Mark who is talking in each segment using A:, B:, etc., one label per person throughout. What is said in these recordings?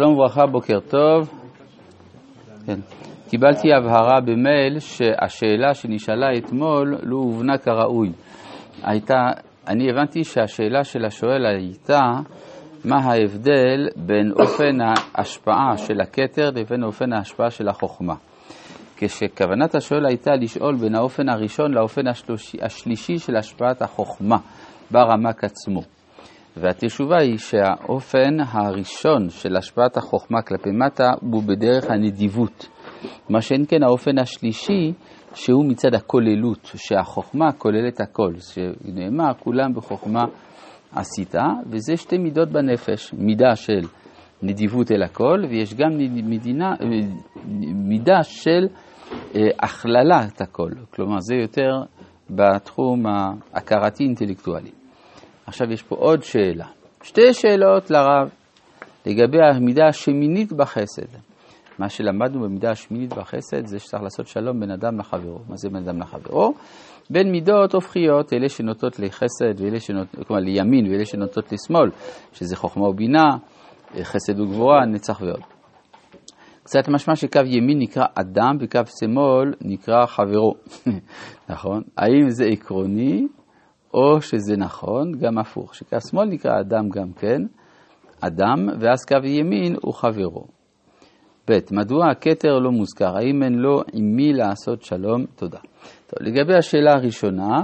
A: שלום וברכה, בוקר טוב. כן. קיבלתי הבהרה במייל שהשאלה שנשאלה אתמול לא הובנה כראוי. הייתה, אני הבנתי שהשאלה של השואל הייתה מה ההבדל בין אופן ההשפעה של הכתר לבין אופן ההשפעה של החוכמה. כשכוונת השואל הייתה לשאול בין האופן הראשון לאופן השלושי, השלישי של השפעת החוכמה ברמק עצמו. והתשובה היא שהאופן הראשון של השפעת החוכמה כלפי מטה הוא בדרך הנדיבות. מה שאין כן האופן השלישי שהוא מצד הכוללות, שהחוכמה כוללת הכל, שנאמר כולם בחוכמה עשית, וזה שתי מידות בנפש, מידה של נדיבות אל הכל, ויש גם מדינה, מידה של אה, הכללת הכל, כלומר זה יותר בתחום ההכרתי-אינטלקטואלי. עכשיו יש פה עוד שאלה. שתי שאלות לרב לגבי המידה השמינית בחסד. מה שלמדנו במידה השמינית בחסד זה שצריך לעשות שלום בין אדם לחברו. מה זה בין אדם לחברו? בין מידות הופכיות, אלה שנוטות לחסד ואלה שנוטות, כלומר לימין ואלה שנוטות לשמאל, שזה חוכמה ובינה, חסד וגבורה, נצח ועוד. קצת משמע שקו ימין נקרא אדם וקו שמאל נקרא חברו, נכון? האם זה עקרוני או שזה נכון, גם הפוך, שקו שמאל נקרא אדם גם כן, אדם, ואז קו ימין הוא חברו. ב. מדוע הכתר לא מוזכר? האם אין לו עם מי לעשות שלום? תודה. טוב, לגבי השאלה הראשונה,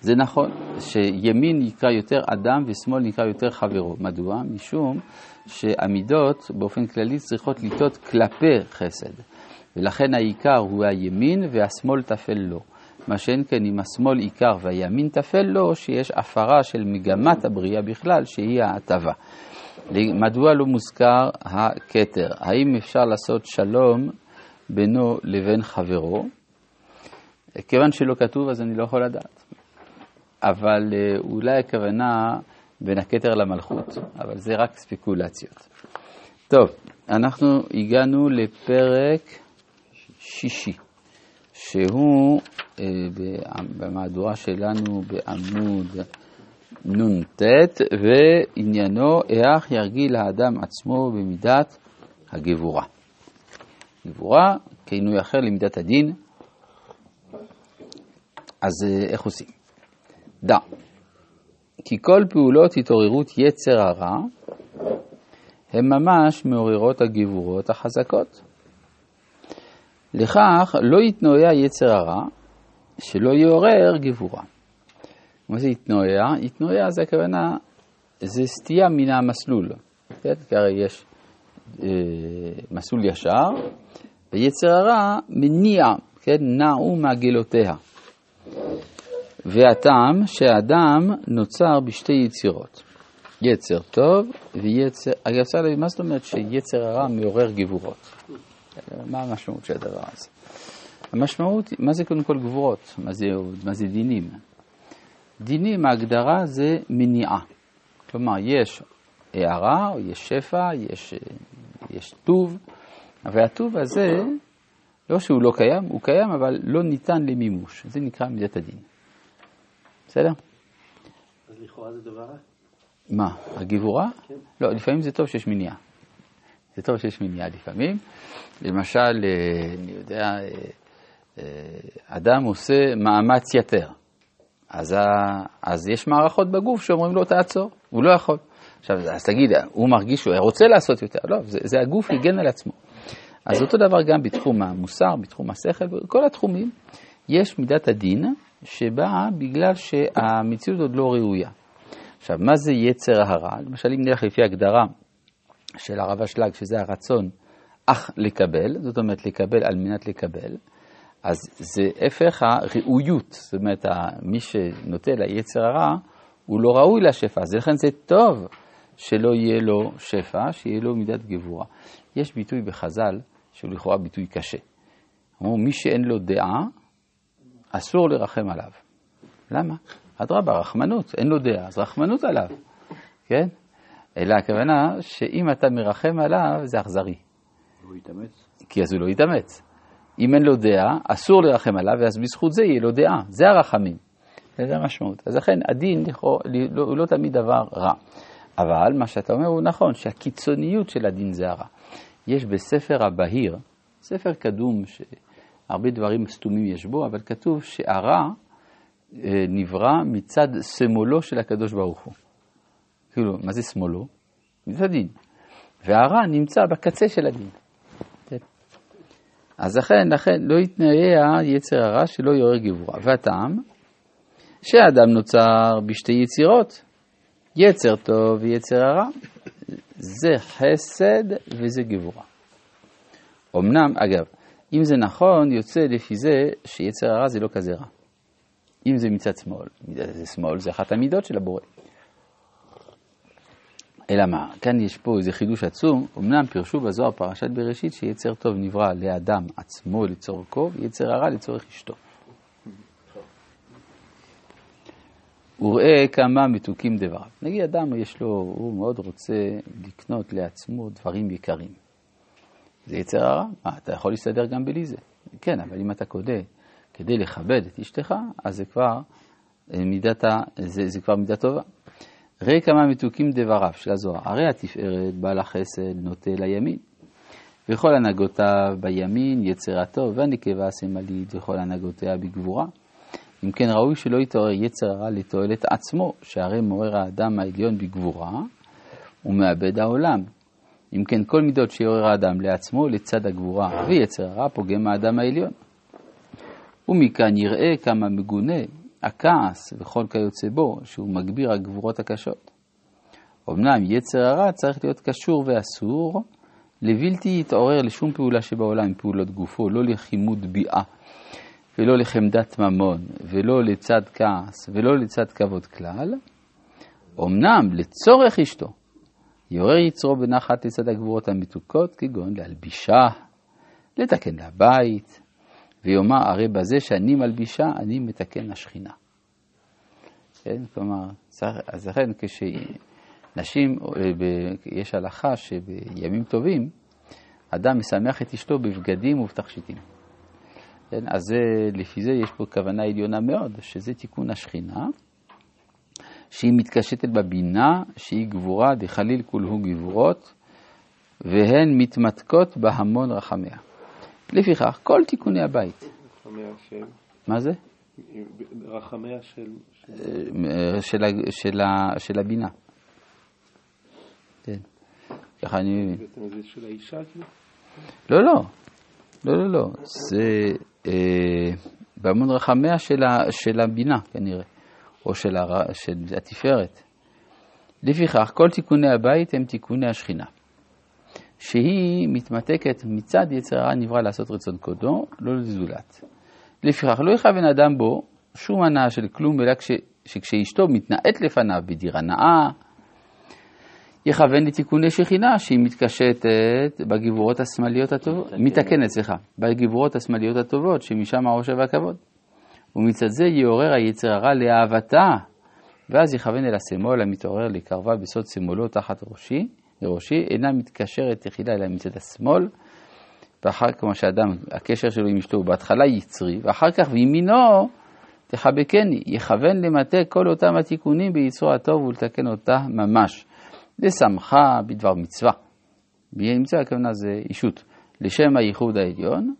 A: זה נכון שימין נקרא יותר אדם ושמאל נקרא יותר חברו. מדוע? משום שהמידות באופן כללי צריכות לטעות כלפי חסד. ולכן העיקר הוא הימין והשמאל תפל לו. מה שאין כן אם השמאל עיקר והימין תפל לו, שיש הפרה של מגמת הבריאה בכלל, שהיא ההטבה. מדוע לא מוזכר הכתר? האם אפשר לעשות שלום בינו לבין חברו? כיוון שלא כתוב אז אני לא יכול לדעת. אבל אה, אולי הכוונה בין הכתר למלכות, אבל זה רק ספקולציות. טוב, אנחנו הגענו לפרק שישי. שהוא אה, במהדורה שלנו בעמוד נ"ט, ועניינו איך ירגיל האדם עצמו במידת הגבורה. גבורה, כינוי אחר למידת הדין, אז אה, איך עושים? דע, כי כל פעולות התעוררות יצר הרע הן ממש מעוררות הגבורות החזקות. לכך לא יתנועע יצר הרע, שלא יעורר גבורה. מה זה יתנועע? יתנועע זה הכוונה, זה סטייה מן המסלול. כן? כי הרי יש אה, מסלול ישר, ויצר הרע מניע, כן? נעו מעגלותיה. והטעם שהאדם נוצר בשתי יצירות, יצר טוב ויצר, אגב, מה זאת אומרת שיצר הרע מעורר גבורות? מה המשמעות של הדבר הזה? המשמעות, מה זה קודם כל גבורות? מה זה, מה זה דינים? דינים, ההגדרה זה מניעה. כלומר, יש הערה, או יש שפע, יש, יש טוב, אבל הטוב הזה, לא שהוא לא קיים, הוא קיים, אבל לא ניתן למימוש. זה נקרא מידת הדין. בסדר?
B: אז לכאורה זה דבר רע?
A: מה, הגבורה? כן. לא, לפעמים זה טוב שיש מניעה. זה טוב שיש מניעה לפעמים. למשל, אה, אני יודע, אה, אה, אדם עושה מאמץ יתר. אז, אז יש מערכות בגוף שאומרים לו תעצור, הוא לא יכול. עכשיו, אז תגיד, הוא מרגיש שהוא רוצה לעשות יותר, לא, זה, זה הגוף הגן על עצמו. אז אותו דבר גם בתחום המוסר, בתחום השכל, בכל התחומים, יש מידת הדין שבאה בגלל שהמציאות עוד לא ראויה. עכשיו, מה זה יצר הרע? למשל, אם נלך לפי הגדרה של הרב אשלג, שזה הרצון אך לקבל, זאת אומרת לקבל על מנת לקבל, אז זה הפך הראויות, זאת אומרת, מי שנוטה ליצר הרע, הוא לא ראוי לשפע, אז לכן זה טוב שלא יהיה לו שפע, שיהיה לו מידת גבורה. יש ביטוי בחז"ל, שהוא לכאורה ביטוי קשה. אמרו, מי שאין לו דעה, אסור לרחם עליו. למה? אדרבה, רחמנות, אין לו דעה, אז רחמנות עליו, כן? אלא הכוונה שאם אתה מרחם עליו, זה אכזרי.
B: הוא יתאמץ.
A: כי אז הוא לא יתאמץ. אם אין לו דעה, אסור לרחם עליו, ואז בזכות זה יהיה לו דעה. זה הרחמים. זה המשמעות. אז לכן הדין לא, הוא לא תמיד דבר רע. אבל מה שאתה אומר הוא נכון, שהקיצוניות של הדין זה הרע. יש בספר הבהיר, ספר קדום שהרבה דברים סתומים יש בו, אבל כתוב שהרע אה, נברא מצד שמאלו של הקדוש ברוך הוא. כאילו, מה זה שמאלו? מצד הדין. והרע נמצא בקצה של הדין. כן. אז לכן, לכן לא יתנאי היצר הרע שלא יעורר גבורה. והטעם, שהאדם נוצר בשתי יצירות, יצר טוב ויצר הרע, זה חסד וזה גבורה. אמנם, אגב, אם זה נכון, יוצא לפי זה שיצר הרע זה לא כזה רע. אם זה מצד שמאל, זה שמאל זה אחת המידות של הבורא. אלא מה, כאן יש פה איזה חידוש עצום, אמנם פירשו בזוהר פרשת בראשית שיצר טוב נברא לאדם עצמו לצורכו, ויצר הרע לצורך אשתו. וראה כמה מתוקים דבריו. נגיד אדם יש לו, הוא מאוד רוצה לקנות לעצמו דברים יקרים. זה יצר הרע? מה, אתה יכול להסתדר גם בלי זה. כן, אבל אם אתה קודה כדי לכבד את אשתך, אז זה כבר אה, מידת, זה, זה כבר מידה טובה. ראה כמה מתוקים דבריו של הזוהר. הרי התפארת, בעל החסד, נוטה לימין. וכל הנהגותיו בימין יצרתו, והנקבה השמאלית וכל הנהגותיה בגבורה. אם כן ראוי שלא יתעורר יצר הרע לתועלת עצמו, שהרי מעורר האדם העליון בגבורה ומאבד העולם. אם כן כל מידות שיעורר האדם לעצמו לצד הגבורה ויצר הרע פוגם האדם העליון. ומכאן יראה כמה מגונה הכעס וכל כיוצא בו, שהוא מגביר הגבורות הקשות. אמנם יצר הרע צריך להיות קשור ואסור לבלתי יתעורר לשום פעולה שבעולם פעולות גופו, לא לחימוד ביאה ולא לחמדת ממון ולא לצד כעס ולא לצד כבוד כלל. אמנם לצורך אשתו יעורר יצרו בנחת לצד הגבורות המתוקות, כגון להלבישה, לתקן לה בית, ויאמר הרי בזה שאני מלבישה, אני מתקן השכינה. כן, כלומר, אז לכן כשנשים, יש הלכה שבימים טובים, אדם משמח את אשתו בבגדים ובתכשיטים. כן, אז זה, לפי זה יש פה כוונה עליונה מאוד, שזה תיקון השכינה, שהיא מתקשטת בבינה, שהיא גבורה, דחליל כולהו גבורות, והן מתמתקות בהמון רחמיה. לפיכך, כל תיקוני הבית.
C: של?
A: מה זה?
C: רחמיה של...
A: אה, של, של, של הבינה. כן, ככה אני מבין.
C: זה של האישה כאילו?
A: לא, לא. לא, לא, לא. זה אה, בהמון רחמיה של, של הבינה, כנראה, או של, של התפארת. לפיכך, כל תיקוני הבית הם תיקוני השכינה. שהיא מתמתקת מצד יצר הרע נברא לעשות רצון קודו, לא לזולת. לפיכך לא יכוון אדם בו שום הנאה של כלום, אלא כש, שכשאשתו מתנאית לפניו בדירה נאה, יכוון לתיקוני שכינה שהיא מתקשטת בגבורות השמאליות הטובות, מתקנת, סליחה, בגבורות השמאליות הטובות שמשם העושר והכבוד. ומצד זה יעורר היצר הרע לאהבתה, ואז יכוון אל השמאל המתעורר לקרבה בסוד שמאלו תחת ראשי, לראשי, אינה מתקשרת תחילה אלא מצד השמאל, ואחר כמו שאדם, הקשר שלו עם אשתו הוא בהתחלה יצרי, ואחר כך וימינו תחבקני, יכוון למטה כל אותם התיקונים ביצרו הטוב ולתקן אותה ממש. לשמחה בדבר מצווה. מצווה הכוונה זה אישות. לשם הייחוד העליון,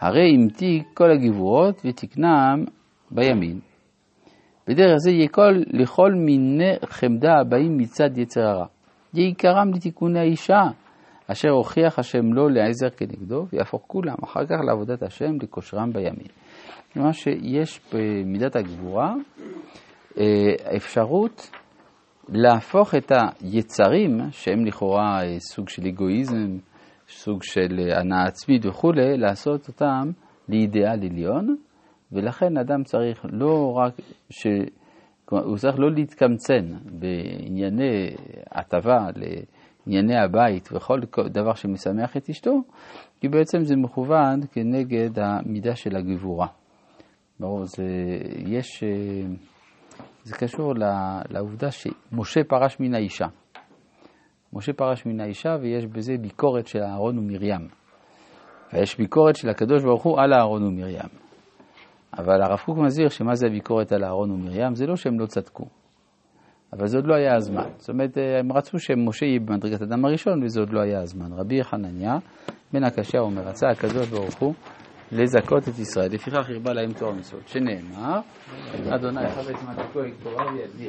A: הרי המתיק כל הגבורות ותקנם בימין. בדרך זה יקול לכל מיני חמדה הבאים מצד יצר הרע. יעיקרם לתיקוני האישה, אשר הוכיח השם לו לעזר כנגדו, ויהפוך כולם אחר כך לעבודת השם לכושרם בימין. כלומר שיש במידת הגבורה אה, אפשרות להפוך את היצרים, שהם לכאורה אה, סוג של אגואיזם, סוג של אה, הנאה עצמית וכולי, לעשות אותם לאידאל עליון, ולכן אדם צריך לא רק ש... הוא צריך לא להתקמצן בענייני הטבה, לענייני הבית וכל דבר שמשמח את אשתו, כי בעצם זה מכוון כנגד המידה של הגבורה. ברור, זה, יש, אה, זה קשור לעובדה שמשה פרש מן האישה. משה פרש מן האישה ויש בזה ביקורת של אהרון ומרים. ויש ביקורת של הקדוש ברוך הוא על אהרון ומרים. אבל הרב קוק מסביר שמה זה הביקורת על אהרון ומרים? זה לא שהם לא צדקו. אבל זה עוד לא היה הזמן. זאת אומרת, אה, הם רצו שמשה יהיה במדרגת אדם הראשון, וזה עוד לא היה הזמן. רבי חנניה בן הקשיא אומר, רצה הקדוש ברוך הוא לזכות את ישראל, לפיכך הרבה להם תואר מצוות, שנאמר, אדוני חפץ מתיקו יקטורה וידיר.